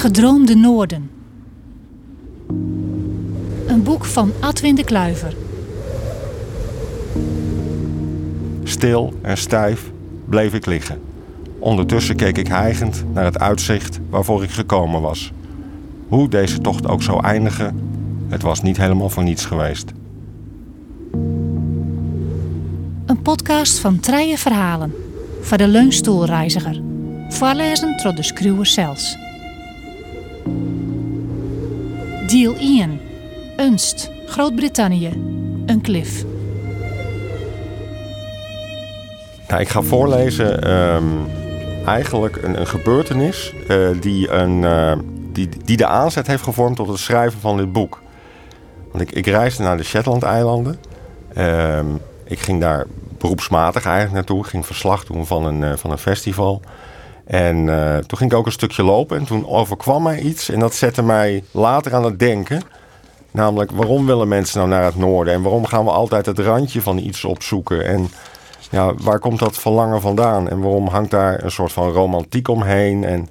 gedroomde Noorden. Een boek van Adwin de Kluiver. Stil en stijf bleef ik liggen. Ondertussen keek ik hijgend naar het uitzicht waarvoor ik gekomen was. Hoe deze tocht ook zou eindigen, het was niet helemaal voor niets geweest. Een podcast van Treije Verhalen. Voor de leunstoelreiziger. Voorlezen door de skruwer zelfs. Deal 1. Unst, Groot-Brittannië. Een klif. Nou, ik ga voorlezen ehm, eigenlijk een, een gebeurtenis eh, die, een, eh, die, die de aanzet heeft gevormd tot het schrijven van dit boek. Want ik, ik reisde naar de Shetland-eilanden. Ehm, ik ging daar beroepsmatig eigenlijk naartoe. Ik ging verslag doen van een, eh, van een festival. En toen ging ik ook een stukje lopen en toen overkwam mij iets. En dat zette mij later aan het denken. Namelijk, waarom willen mensen nou naar het noorden? En waarom gaan we altijd het randje van iets opzoeken? En ja, waar komt dat verlangen vandaan? En waarom hangt daar een soort van romantiek omheen? En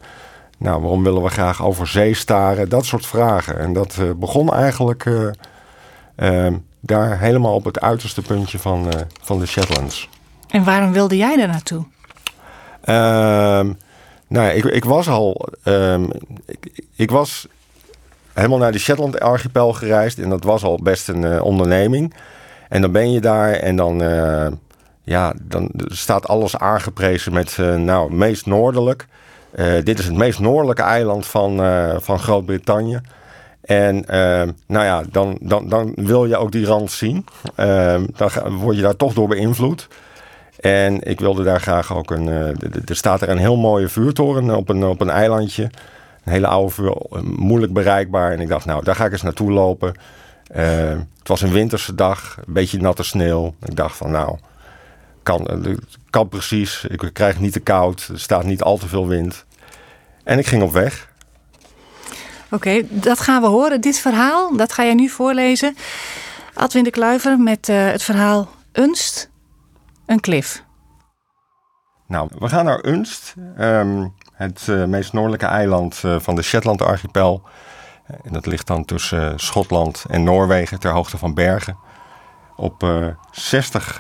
nou, waarom willen we graag over zee staren? Dat soort vragen. En dat uh, begon eigenlijk uh, uh, daar helemaal op het uiterste puntje van, van de Shetlands. En waarom wilde jij daar naartoe? Ehm, nou, ik, ik was al. Um, ik, was helemaal naar de Shetland-archipel gereisd. En dat was al best een onderneming. En dan ben je daar en dan ja, dan staat alles aangeprezen met, uh, nou, meest noordelijk. Dit is het meest noordelijke eiland van, van Groot-Brittannië. En nou ja, dan, dan, dan wil je ook die rand zien. dan word je daar toch door beïnvloed. En ik wilde daar graag ook een. er staat er een heel mooie vuurtoren op een, op een eilandje. Een hele oude vuur, moeilijk bereikbaar. En ik dacht, nou, daar ga ik eens naartoe lopen. het was een winterse dag, een beetje natte sneeuw. Ik dacht van, nou, kan, eh, kan precies. Ik krijg niet te koud. Er staat niet al te veel wind. En ik ging op weg. Oké, dat gaan we horen. Dit verhaal, dat ga jij nu voorlezen. Adwin de Kluiver met het verhaal Unst, een klif. Nou, we gaan naar Unst, um, het uh, meest noordelijke eiland uh, van de Shetland-archipel. En dat ligt dan tussen Schotland en Noorwegen, ter hoogte van Bergen. Op 60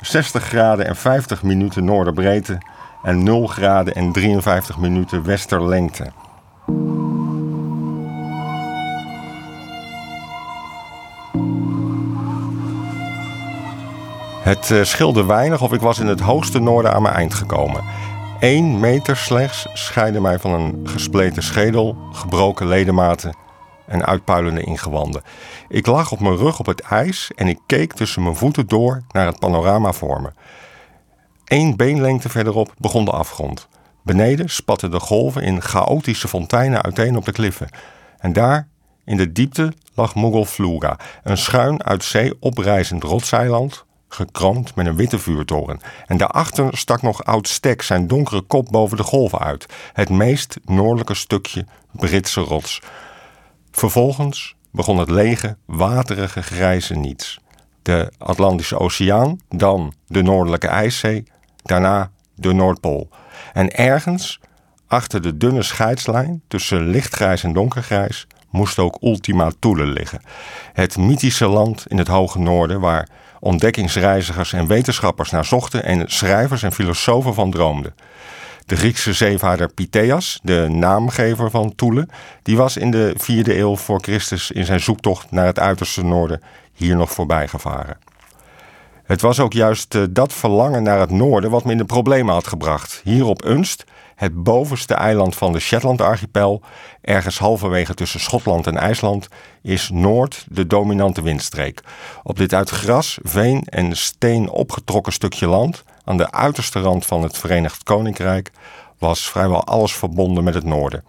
60 graden en 50 minuten noorderbreedte en 0 graden en 53 minuten westerlengte. Het uh, scheelde weinig of ik was in het hoogste noorden aan mijn eind gekomen. Eén meter slechts scheidde mij van een gespleten schedel, gebroken ledematen en uitpuilende ingewanden. Ik lag op mijn rug op het ijs en ik keek tussen mijn voeten door naar het panorama voor me. Eén beenlengte verderop begon de afgrond. Beneden spatten de golven in chaotische fonteinen uiteen op de kliffen. En daar, in de diepte, lag Mogolflura, een schuin uit zee oprijzend rotseiland, gekroond met een witte vuurtoren. En daarachter stak nog oud Stek zijn donkere kop boven de golven uit, het meest noordelijke stukje Britse rots. Vervolgens begon het lege, waterige grijze niets. De Atlantische Oceaan, dan de Noordelijke IJszee, daarna de Noordpool. En ergens, achter de dunne scheidslijn tussen lichtgrijs en donkergrijs, moest ook Ultima Thule liggen. Het mythische land in het hoge noorden waar ontdekkingsreizigers en wetenschappers naar zochten en schrijvers en filosofen van droomden. De Griekse zeevaarder Pytheas, de naamgever van Thule, die was in de 4e eeuw voor Christus in zijn zoektocht naar het uiterste noorden hier nog voorbij gevaren. Het was ook juist eh, dat verlangen naar het noorden wat me in de problemen had gebracht. Hier op Unst, het bovenste eiland van de Shetland-archipel, ergens halverwege tussen Schotland en IJsland, is Noord de dominante windstreek. Op dit uit gras, veen en steen opgetrokken stukje land aan de uiterste rand van het Verenigd Koninkrijk was vrijwel alles verbonden met het noorden.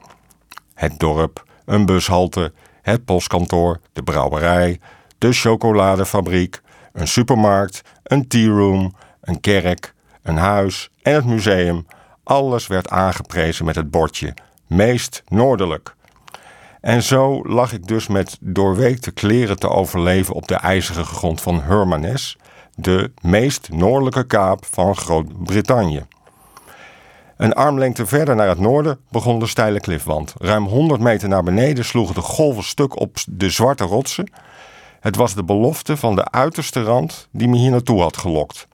Het dorp, een bushalte, het postkantoor, de brouwerij, de chocoladefabriek, een supermarkt, een tearoom, een kerk, een huis en het museum. Alles werd aangeprezen met het bordje meest noordelijk. En zo lag ik dus met doorweekte kleren te overleven op de ijzige grond van Hermanes, de meest noordelijke kaap van Groot-Brittannië. Een armlengte verder naar het noorden begon de steile klifwand. Ruim 100 meter naar beneden sloegen de golven stuk op de zwarte rotsen. Het was de belofte van de uiterste rand die me hier naartoe had gelokt.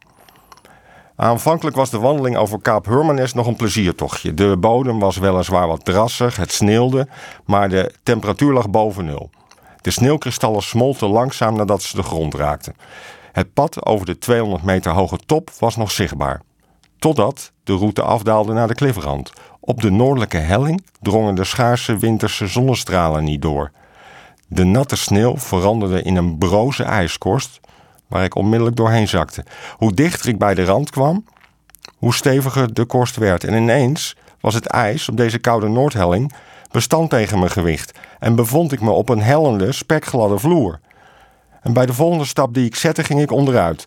Aanvankelijk was de wandeling over Kaap Hermanes nog een pleziertochtje. De bodem was weliswaar wat drassig, het sneeuwde, maar de temperatuur lag boven nul. De sneeuwkristallen smolten langzaam nadat ze de grond raakten. Het pad over de 200 meter hoge top was nog zichtbaar. Totdat de route afdaalde naar de klifrand. Op de noordelijke helling drongen de schaarse winterse zonnestralen niet door. De natte sneeuw veranderde in een broze ijskorst, waar ik onmiddellijk doorheen zakte. Hoe dichter ik bij de rand kwam, hoe steviger de korst werd. En ineens was het ijs op deze koude noordhelling bestand tegen mijn gewicht en bevond ik me op een hellende, spekgladde vloer. En bij de volgende stap die ik zette, ging ik onderuit.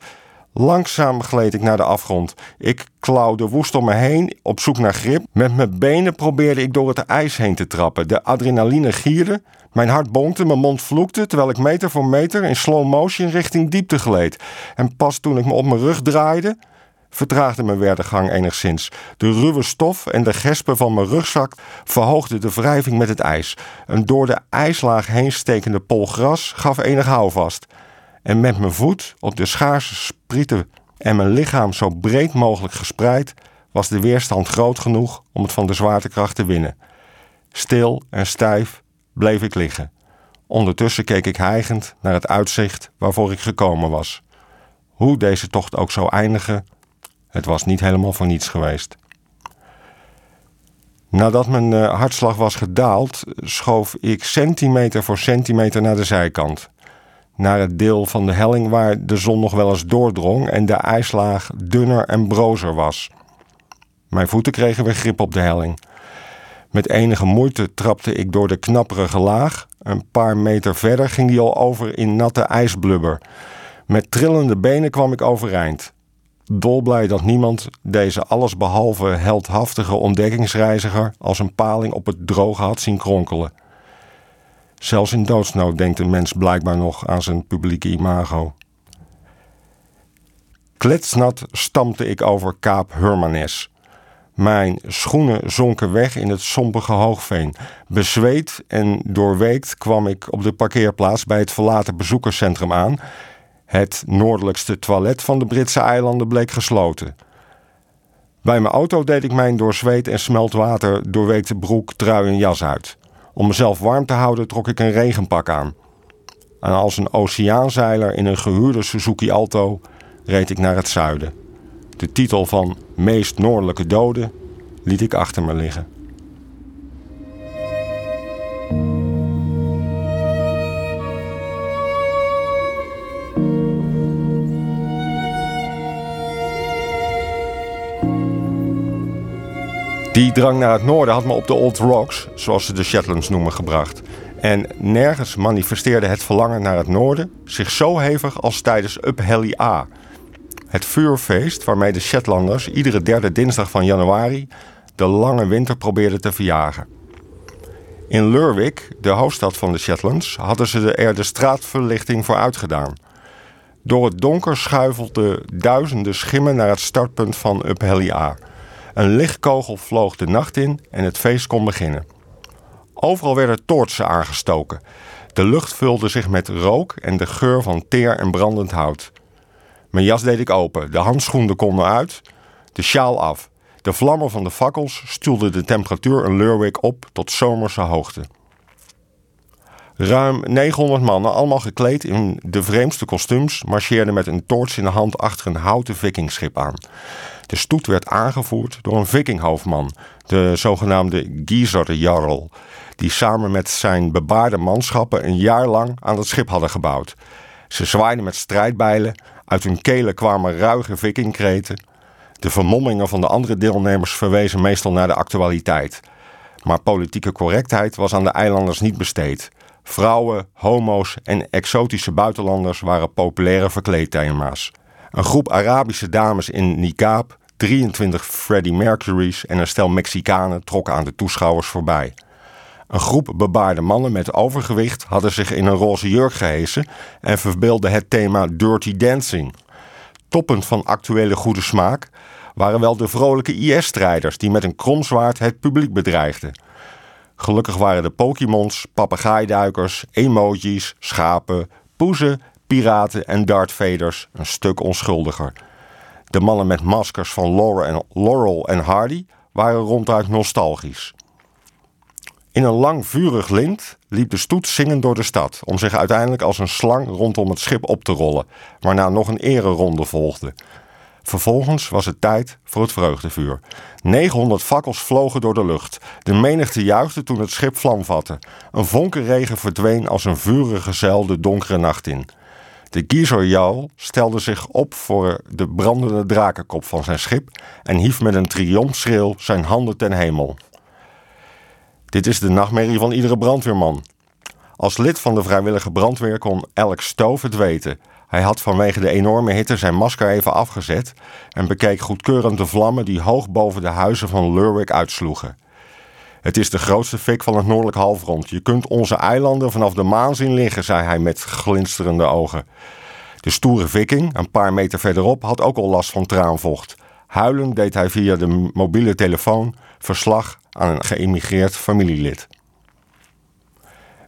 Langzaam gleed ik naar de afgrond. Ik klauwde woest om me heen, op zoek naar grip. Met mijn benen probeerde ik door het ijs heen te trappen. De adrenaline gierde, mijn hart bonkte, mijn mond vloekte... terwijl ik meter voor meter in slow motion richting diepte gleed. En pas toen ik me op mijn rug draaide, vertraagde mijn werdegang enigszins. De ruwe stof en de gespen van mijn rugzak verhoogden de wrijving met het ijs. Een door de ijslaag heen stekende pol gras gaf enig houvast en met mijn voet op de schaarse sprieten en mijn lichaam zo breed mogelijk gespreid, was de weerstand groot genoeg om het van de zwaartekracht te winnen. Stil en stijf bleef ik liggen. Ondertussen keek ik hijgend naar het uitzicht waarvoor ik gekomen was. Hoe deze tocht ook zou eindigen, het was niet helemaal voor niets geweest. Nadat mijn eh, hartslag was gedaald, schoof ik centimeter voor centimeter naar de zijkant naar het deel van de helling waar de zon nog wel eens doordrong en de ijslaag dunner en brozer was. Mijn voeten kregen weer grip op de helling. Met enige moeite trapte ik door de knapperige laag. Een paar meter verder ging die al over in natte ijsblubber. Met trillende benen kwam ik overeind. Dolblij dat niemand deze allesbehalve heldhaftige ontdekkingsreiziger als een paling op het droge had zien kronkelen. Zelfs in doodsnood denkt een mens blijkbaar nog aan zijn publieke imago. Kletsnat stampte ik over Kaap Hermanes. Mijn schoenen zonken weg in het sombige hoogveen. Bezweet en doorweekt kwam ik op de parkeerplaats bij het verlaten bezoekerscentrum aan. Het noordelijkste toilet van de Britse eilanden bleek gesloten. Bij mijn auto deed ik mijn door zweet en smeltwater doorweekte broek, trui en jas uit. Om mezelf warm te houden trok ik een regenpak aan. En als een oceaanzeiler in een gehuurde Suzuki Alto reed ik naar het zuiden. De titel van Meest Noordelijke Doden liet ik achter me liggen. Die drang naar het noorden had me op de Old Rocks, zoals ze de Shetlands noemen, gebracht. En nergens manifesteerde het verlangen naar het noorden zich zo hevig als tijdens Up Helly A. Het vuurfeest waarmee de Shetlanders iedere derde dinsdag van januari de lange winter probeerden te verjagen. In Lerwick, de hoofdstad van de Shetlands, hadden ze er de straatverlichting voor uitgedaan. Door het donker schuifelden duizenden schimmen naar het startpunt van Up Helly A. Een lichtkogel vloog de nacht in en het feest kon beginnen. Overal werden toortsen aangestoken. De lucht vulde zich met rook en de geur van teer en brandend hout. Mijn jas deed ik open, de handschoenen konden uit, de sjaal af. De vlammen van de fakkels stuwden de temperatuur een Lerwick op tot zomerse hoogte. Ruim 900 mannen, allemaal gekleed in de vreemdste kostuums, marcheerden met een toorts in de hand achter een houten vikingschip aan. De stoet werd aangevoerd door een vikinghoofdman, de zogenaamde Gizar Jarl, die samen met zijn bebaarde manschappen een jaar lang aan het schip hadden gebouwd. Ze zwaaiden met strijdbijlen, uit hun kelen kwamen ruige vikingkreten. De vermommingen van de andere deelnemers verwezen meestal naar de actualiteit. Maar politieke correctheid was aan de eilanders niet besteed. Vrouwen, homo's en exotische buitenlanders waren populaire verkleedthema's. Een groep Arabische dames in niqab 23 Freddie Mercury's en een stel Mexicanen trokken aan de toeschouwers voorbij. Een groep bebaarde mannen met overgewicht hadden zich in een roze jurk gehesen en verbeelden het thema Dirty Dancing. Toppend van actuele goede smaak waren wel de vrolijke IS-strijders die met een kromzwaard het publiek bedreigden. Gelukkig waren de Pokémons, papegaaiduikers, emojis, schapen, poezen, piraten en dartvaders een stuk onschuldiger. De mannen met maskers van Laurel en Hardy waren ronduit nostalgisch. In een lang vurig lint liep de stoet zingend door de stad, om zich uiteindelijk als een slang rondom het schip op te rollen, waarna nog een ereronde volgde. Vervolgens was het tijd voor het vreugdevuur. 900 fakkels vlogen door de lucht. De menigte juichte toen het schip vlam vatte. Een vonkenregen verdween als een vurige zeil de donkere nacht in. De Gizor stelde zich op voor de brandende drakenkop van zijn schip en hief met een triomfschreeuw zijn handen ten hemel. Dit is de nachtmerrie van iedere brandweerman. Als lid van de vrijwillige brandweer kon Alex Stove het weten. Hij had vanwege de enorme hitte zijn masker even afgezet en bekeek goedkeurend de vlammen die hoog boven de huizen van Lurwick uitsloegen. Het is de grootste fik van het noordelijk halfrond. Je kunt onze eilanden vanaf de maan zien liggen, zei hij met glinsterende ogen. De stoere viking, een paar meter verderop, had ook al last van traanvocht. Huilend deed hij via de mobiele telefoon verslag aan een geëmigreerd familielid.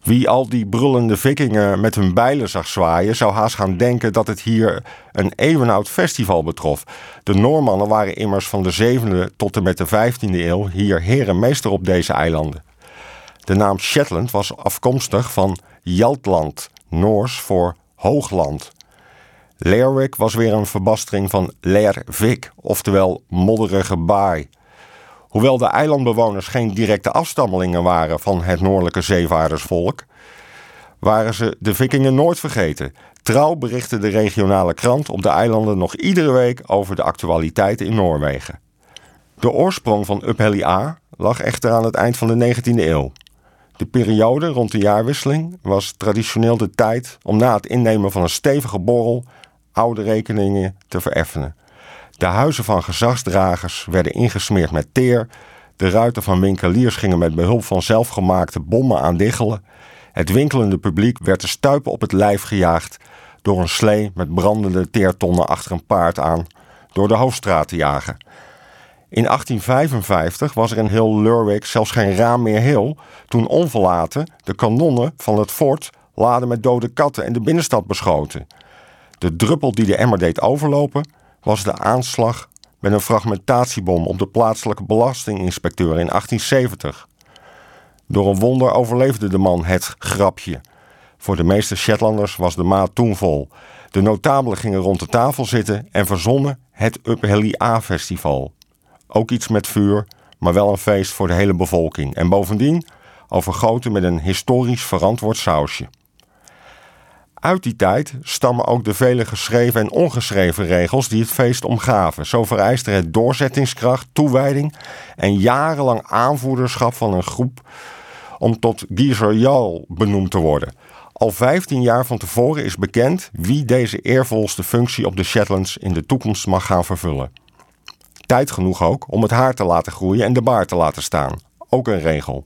Wie al die brullende vikingen met hun bijlen zag zwaaien, zou haast gaan denken dat het hier een eeuwenoud festival betrof. De Noormannen waren immers van de 7e tot en met de 15e eeuw hier herenmeester op deze eilanden. De naam Shetland was afkomstig van Jaltland, Noors voor hoogland. Lerwick was weer een verbastering van Lervik, oftewel modderige baai. Hoewel de eilandbewoners geen directe afstammelingen waren van het noordelijke zeevaardersvolk, waren ze de vikingen nooit vergeten. Trouw berichtte de regionale krant op de eilanden nog iedere week over de actualiteiten in Noorwegen. De oorsprong van Uphelly A lag echter aan het eind van de 19e eeuw. De periode rond de jaarwisseling was traditioneel de tijd om na het innemen van een stevige borrel oude rekeningen te vereffenen. De huizen van gezagsdragers werden ingesmeerd met teer. De ruiten van winkeliers gingen met behulp van zelfgemaakte bommen aan diggelen. Het winkelende publiek werd de stuipen op het lijf gejaagd door een slee met brandende teertonnen achter een paard aan door de hoofdstraat te jagen. In 1855 was er in heel Lurwick zelfs geen raam meer heel toen onverlaten de kanonnen van het fort laden met dode katten en de binnenstad beschoten. De druppel die de emmer deed overlopen was de aanslag met een fragmentatiebom op de plaatselijke belastinginspecteur in 1870. Door een wonder overleefde de man het grapje. Voor de meeste Shetlanders was de maat toen vol. De notabelen gingen rond de tafel zitten en verzonnen het Up A-festival. Ook iets met vuur, maar wel een feest voor de hele bevolking. En bovendien overgoten met een historisch verantwoord sausje. Uit die tijd stammen ook de vele geschreven en ongeschreven regels die het feest omgaven. Zo vereiste het doorzettingskracht, toewijding en jarenlang aanvoerderschap van een groep om tot Gizerjal benoemd te worden. Al 15 jaar van tevoren is bekend wie deze eervolste functie op de Shetlands in de toekomst mag gaan vervullen. Tijd genoeg ook om het haar te laten groeien en de baard te laten staan. Ook een regel.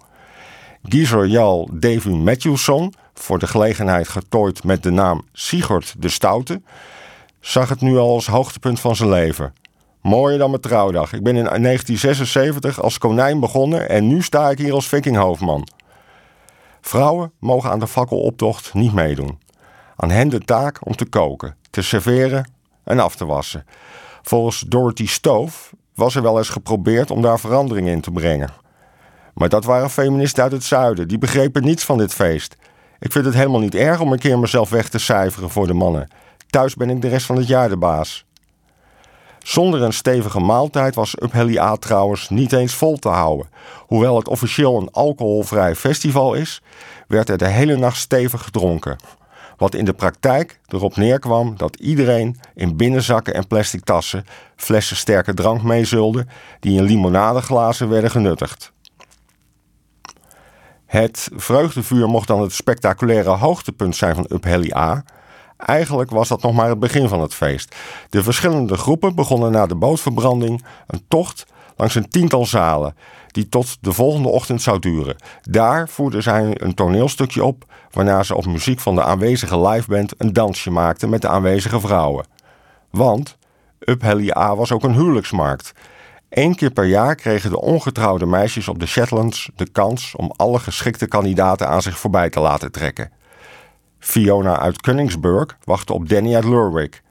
Gizerjal Davy Matthewson voor de gelegenheid getooid met de naam Sigurd de Stoute, zag het nu al als hoogtepunt van zijn leven. Mooier dan mijn trouwdag. Ik ben in 1976 als konijn begonnen en nu sta ik hier als vikinghoofdman. Vrouwen mogen aan de fakkeloptocht niet meedoen. Aan hen de taak om te koken, te serveren en af te wassen. Volgens Dorothy Stove was er wel eens geprobeerd om daar verandering in te brengen. Maar dat waren feministen uit het zuiden, die begrepen niets van dit feest. Ik vind het helemaal niet erg om een keer mezelf weg te cijferen voor de mannen. Thuis ben ik de rest van het jaar de baas. Zonder een stevige maaltijd was Uphelly A trouwens niet eens vol te houden. Hoewel het officieel een alcoholvrij festival is, werd er de hele nacht stevig gedronken. Wat in de praktijk erop neerkwam dat iedereen in binnenzakken en plastic tassen flessen sterke drank meezulde die in limonadeglazen werden genuttigd. Het vreugdevuur mocht dan het spectaculaire hoogtepunt zijn van Uphelly A. Eigenlijk was dat nog maar het begin van het feest. De verschillende groepen begonnen na de bootverbranding een tocht langs een tiental zalen, die tot de volgende ochtend zou duren. Daar voerden zij een toneelstukje op, waarna ze op muziek van de aanwezige liveband een dansje maakten met de aanwezige vrouwen. Want Uphelly A was ook een huwelijksmarkt. Eén keer per jaar kregen de ongetrouwde meisjes op de Shetlands de kans om alle geschikte kandidaten aan zich voorbij te laten trekken. Fiona uit Koningsburg wachtte op Danny uit Lurwick.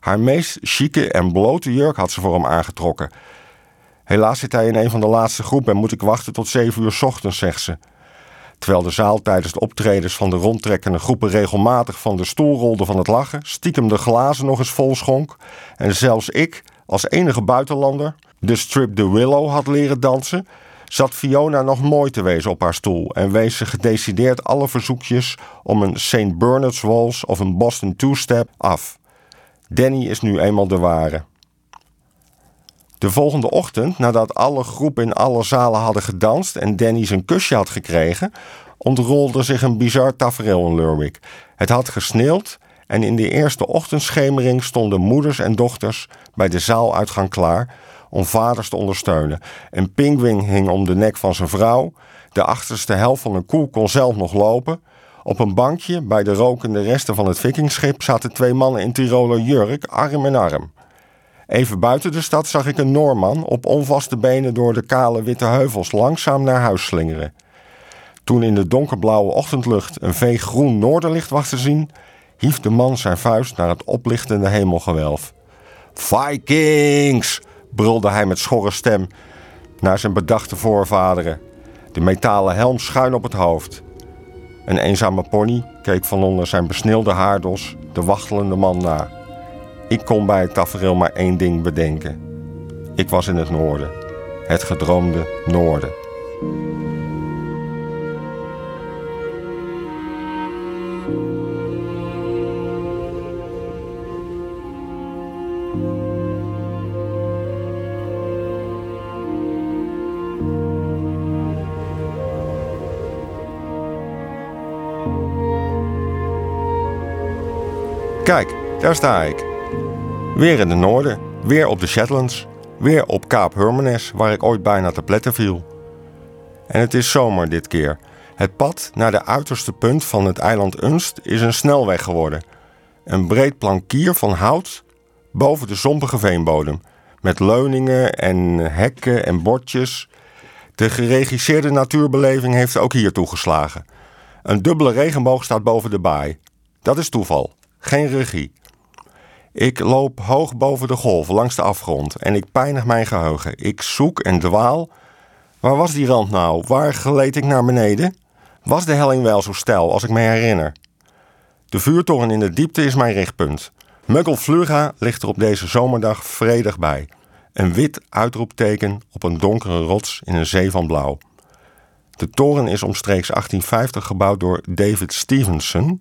Haar meest chique en blote jurk had ze voor hem aangetrokken. Helaas zit hij in een van de laatste groepen en moet ik wachten tot zeven uur ochtends, zegt ze. Terwijl de zaal tijdens de optredens van de rondtrekkende groepen regelmatig van de stoel rolde van het lachen, stiekem de glazen nog eens vol schonk en zelfs ik, als enige buitenlander, de strip The Willow had leren dansen, zat Fiona nog mooi te wezen op haar stoel en wees ze gedecideerd alle verzoekjes om een St. Bernard's Waltz of een Boston Two-Step af. Danny is nu eenmaal de ware. De volgende ochtend, nadat alle groepen in alle zalen hadden gedanst en Danny zijn kusje had gekregen, ontrolde zich een bizar tafereel in Lurwick. Het had gesneeuwd en in de eerste ochtendschemering stonden moeders en dochters bij de zaaluitgang klaar om vaders te ondersteunen. Een pingwing hing om de nek van zijn vrouw. De achterste helft van een koe kon zelf nog lopen. Op een bankje bij de rokende resten van het vikingschip zaten twee mannen in Tiroler jurk, arm in arm. Even buiten de stad zag ik een Noorman op onvaste benen door de kale witte heuvels langzaam naar huis slingeren. Toen in de donkerblauwe ochtendlucht een veeg groen noorderlicht was te zien, hief de man zijn vuist naar het oplichtende hemelgewelf. Vikings! Brulde hij met schorre stem naar zijn bedachte voorvaderen, de metalen helm schuin op het hoofd. Een eenzame pony keek van onder zijn besneeuwde haardos de wachtelende man na. Ik kon bij het tafereel maar één ding bedenken. Ik was in het noorden, het gedroomde noorden. Kijk, daar sta ik. Weer in het noorden, weer op de Shetlands, weer op Kaap Hermanes, waar ik ooit bijna te pletten viel. En het is zomer dit keer. Het pad naar de uiterste punt van het eiland Unst is een snelweg geworden. Een breed plankier van hout boven de zompige veenbodem, met leuningen en hekken en bordjes. De geregisseerde natuurbeleving heeft ook hier toegeslagen. Een dubbele regenboog staat boven de baai. Dat is toeval, geen regie. Ik loop hoog boven de golf langs de afgrond en ik pijnig mijn geheugen. Ik zoek en dwaal. Waar was die rand nou? Waar gleed ik naar beneden? Was de helling wel zo steil als ik me herinner? De vuurtoren in de diepte is mijn richtpunt. Muggelfluga ligt er op deze zomerdag vredig bij. Een wit uitroepteken op een donkere rots in een zee van blauw. De toren is omstreeks 1850 gebouwd door David Stevenson,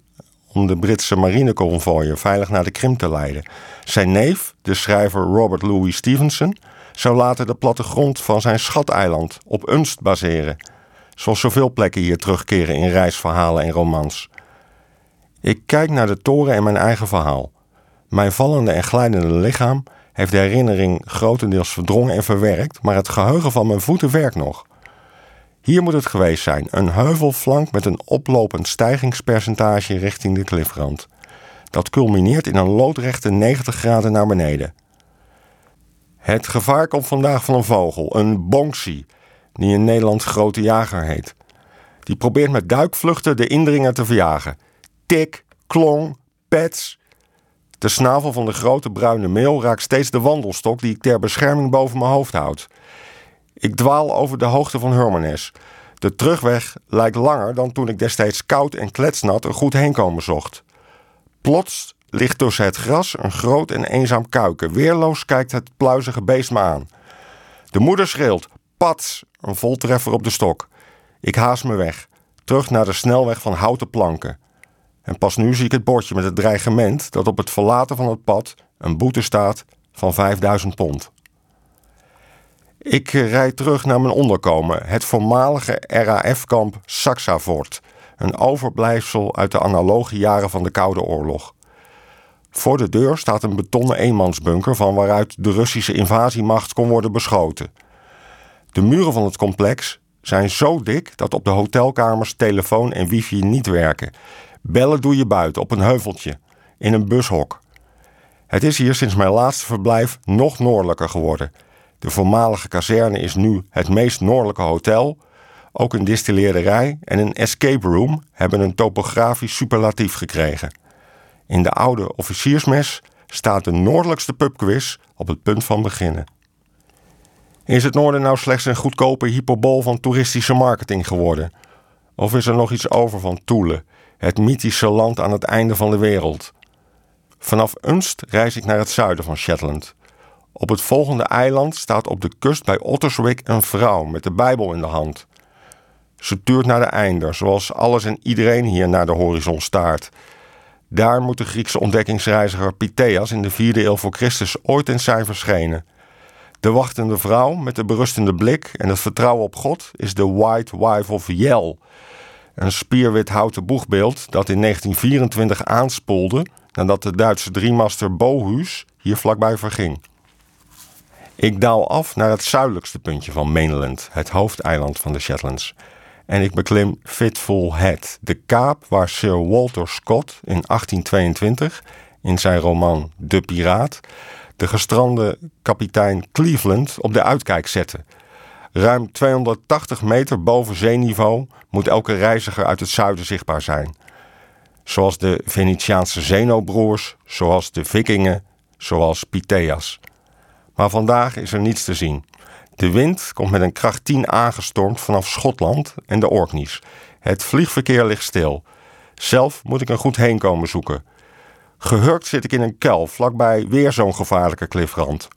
om de Britse marineconvooien veilig naar de Krim te leiden. Zijn neef, de schrijver Robert Louis Stevenson, zou later de plattegrond van zijn schateiland op Unst baseren. Zoals zoveel plekken hier terugkeren in reisverhalen en romans. Ik kijk naar de toren en mijn eigen verhaal. Mijn vallende en glijdende lichaam heeft de herinnering grotendeels verdrongen en verwerkt, maar het geheugen van mijn voeten werkt nog. Hier moet het geweest zijn, een heuvelflank met een oplopend stijgingspercentage richting de klifrand. Dat culmineert in een loodrechte 90 graden naar beneden. Het gevaar komt vandaag van een vogel, een bonksie, die in Nederland grote jager heet. Die probeert met duikvluchten de indringer te verjagen. Tik, klong, pets. De snavel van de grote bruine meel raakt steeds de wandelstok die ik ter bescherming boven mijn hoofd houd. Ik dwaal over de hoogte van Hermanes. De terugweg lijkt langer dan toen ik destijds koud en kletsnat een goed heenkomen zocht. Plots ligt tussen het gras een groot en eenzaam kuiken. Weerloos kijkt het pluizige beest me aan. De moeder schreeuwt: Pats! Een voltreffer op de stok. Ik haast me weg, terug naar de snelweg van houten planken. En pas nu zie ik het bordje met het dreigement dat op het verlaten van het pad een boete staat van 5000 pond. Ik rijd terug naar mijn onderkomen, het voormalige RAF-kamp Saxavort. Een overblijfsel uit de analoge jaren van de Koude Oorlog. Voor de deur staat een betonnen eenmansbunker van waaruit de Russische invasiemacht kon worden beschoten. De muren van het complex zijn zo dik dat op de hotelkamers telefoon en wifi niet werken. Bellen doe je buiten op een heuveltje, in een bushok. Het is hier sinds mijn laatste verblijf nog noordelijker geworden. De voormalige kazerne is nu het meest noordelijke hotel. Ook een distilleerderij en een escape room hebben een topografisch superlatief gekregen. In de oude officiersmes staat de noordelijkste pubquiz op het punt van beginnen. Is het noorden nou slechts een goedkope hyperbol van toeristische marketing geworden? Of is er nog iets over van Toele, het mythische land aan het einde van de wereld? Vanaf Unst reis ik naar het zuiden van Shetland. Op het volgende eiland staat op de kust bij Otterswick een vrouw met de Bijbel in de hand. Ze tuurt naar de einder, zoals alles en iedereen hier naar de horizon staart. Daar moet de Griekse ontdekkingsreiziger Pytheas in de vierde eeuw voor Christus ooit eens zijn verschenen. De wachtende vrouw met de berustende blik en het vertrouwen op God is de White Wife of Yell. Een spierwit houten boegbeeld dat in 1924 aanspoelde nadat de Duitse driemaster Bohuus hier vlakbij verging. Ik daal af naar het zuidelijkste puntje van Mainland, het hoofdeiland van de Shetlands. En ik beklim Fitful Head, de kaap waar Sir Walter Scott in 1822 in zijn roman De Piraat de gestrande kapitein Cleveland op de uitkijk zette. Ruim 280 meter boven zeeniveau moet elke reiziger uit het zuiden zichtbaar zijn. Zoals de Venetiaanse Zenobroers, zoals de Vikingen, zoals Pytheas. Maar vandaag is er niets te zien. De wind komt met een kracht 10 aangestormd vanaf Schotland en de Orkneys. Het vliegverkeer ligt stil. Zelf moet ik een goed heenkomen zoeken. Gehurkt zit ik in een kuil vlakbij weer zo'n gevaarlijke klifrand.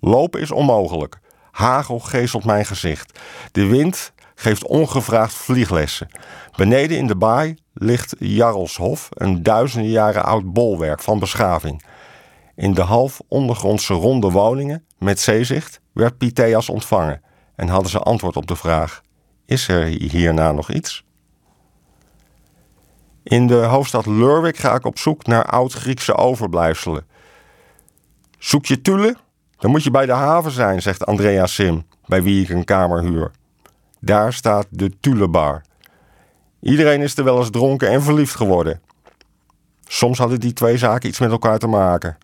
Lopen is onmogelijk. Hagel geestelt mijn gezicht. De wind geeft ongevraagd vlieglessen. Beneden in de baai ligt Jarlshof, een duizenden jaren oud bolwerk van beschaving. In de half ondergrondse ronde woningen met zeezicht werd Pytheas ontvangen en hadden ze antwoord op de vraag: Is er hierna nog iets? In de hoofdstad Lurwick ga ik op zoek naar oud-Griekse overblijfselen. Zoek je Tule? Dan moet je bij de haven zijn, zegt Andrea Sim, bij wie ik een kamer huur. Daar staat de Tulebar. Iedereen is er wel eens dronken en verliefd geworden. Soms hadden die twee zaken iets met elkaar te maken.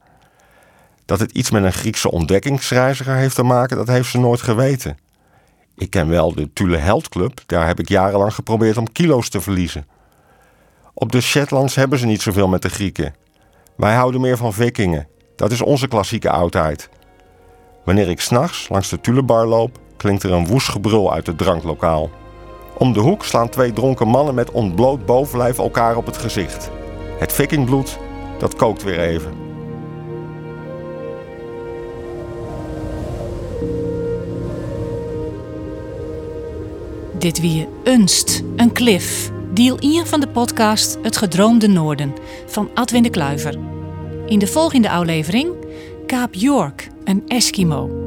Dat het iets met een Griekse ontdekkingsreiziger heeft te maken, dat heeft ze nooit geweten. Ik ken wel de Tule Held Club, daar heb ik jarenlang geprobeerd om kilo's te verliezen. Op de Shetlands hebben ze niet zoveel met de Grieken. Wij houden meer van vikingen. Dat is onze klassieke oudheid. Wanneer ik s'nachts langs de Tulebar loop, klinkt er een woest gebrul uit het dranklokaal. Om de hoek slaan twee dronken mannen met ontbloot bovenlijf elkaar op het gezicht. Het vikingbloed, dat kookt weer even. Dit wie Unst, een klif. Deel 1 van de podcast Het Gedroomde Noorden van Adwin de Kluiver. In de volgende aflevering Kaap York, een Eskimo.